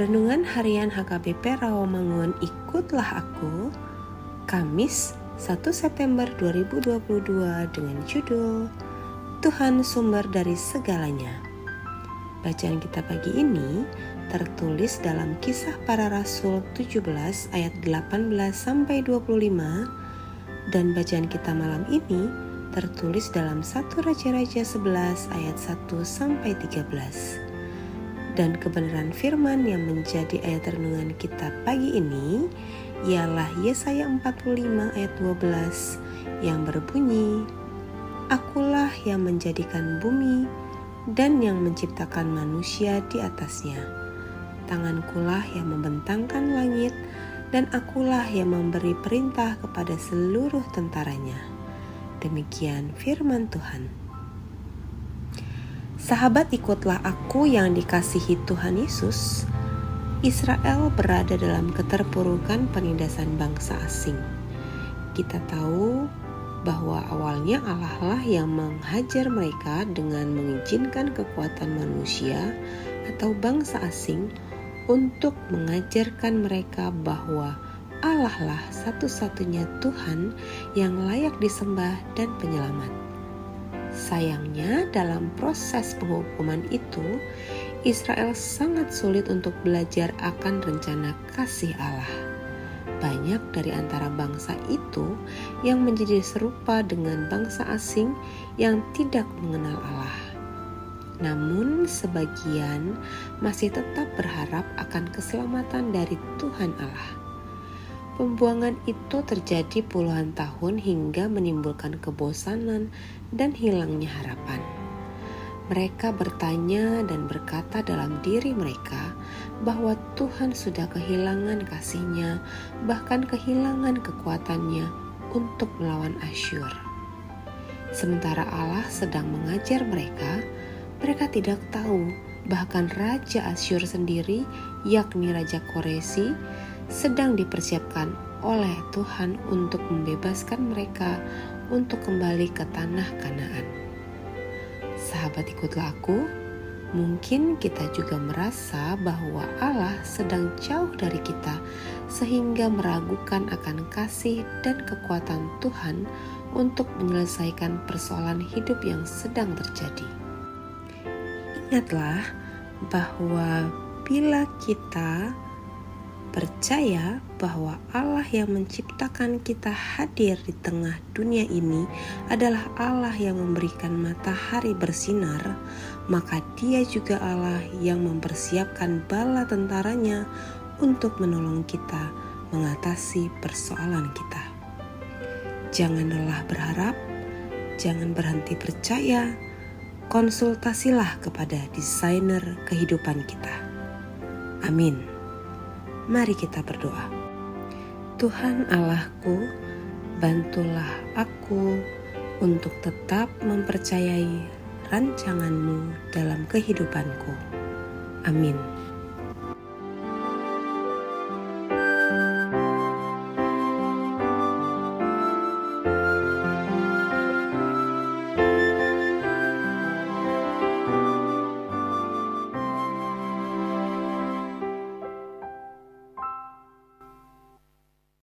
Renungan Harian HKBP Rawamangun Ikutlah Aku Kamis 1 September 2022 dengan judul Tuhan sumber dari segalanya. Bacaan kita pagi ini tertulis dalam Kisah Para Rasul 17 ayat 18 sampai 25 dan bacaan kita malam ini tertulis dalam 1 Raja-Raja 11 ayat 1 sampai 13 dan kebenaran firman yang menjadi ayat renungan kita pagi ini ialah Yesaya 45 ayat 12 yang berbunyi Akulah yang menjadikan bumi dan yang menciptakan manusia di atasnya. Tangankulah yang membentangkan langit dan akulah yang memberi perintah kepada seluruh tentaranya. Demikian firman Tuhan Sahabat ikutlah aku yang dikasihi Tuhan Yesus. Israel berada dalam keterpurukan penindasan bangsa asing. Kita tahu bahwa awalnya Allah lah yang menghajar mereka dengan mengizinkan kekuatan manusia atau bangsa asing untuk mengajarkan mereka bahwa Allah lah satu-satunya Tuhan yang layak disembah dan penyelamat. Sayangnya, dalam proses penghukuman itu, Israel sangat sulit untuk belajar akan rencana kasih Allah. Banyak dari antara bangsa itu yang menjadi serupa dengan bangsa asing yang tidak mengenal Allah. Namun, sebagian masih tetap berharap akan keselamatan dari Tuhan Allah. Pembuangan itu terjadi puluhan tahun hingga menimbulkan kebosanan dan hilangnya harapan. Mereka bertanya dan berkata dalam diri mereka bahwa Tuhan sudah kehilangan kasihnya, bahkan kehilangan kekuatannya untuk melawan Asyur. Sementara Allah sedang mengajar mereka, mereka tidak tahu bahkan Raja Asyur sendiri, yakni Raja Koresi, sedang dipersiapkan oleh Tuhan untuk membebaskan mereka untuk kembali ke tanah Kanaan. Sahabat ikutlah aku, mungkin kita juga merasa bahwa Allah sedang jauh dari kita sehingga meragukan akan kasih dan kekuatan Tuhan untuk menyelesaikan persoalan hidup yang sedang terjadi. Ingatlah bahwa bila kita percaya bahwa Allah yang menciptakan kita hadir di tengah dunia ini adalah Allah yang memberikan matahari bersinar, maka Dia juga Allah yang mempersiapkan bala tentaranya untuk menolong kita mengatasi persoalan kita. Jangan lelah berharap, jangan berhenti percaya, konsultasilah kepada desainer kehidupan kita. Amin. Mari kita berdoa. Tuhan Allahku, bantulah aku untuk tetap mempercayai rancanganmu dalam kehidupanku. Amin.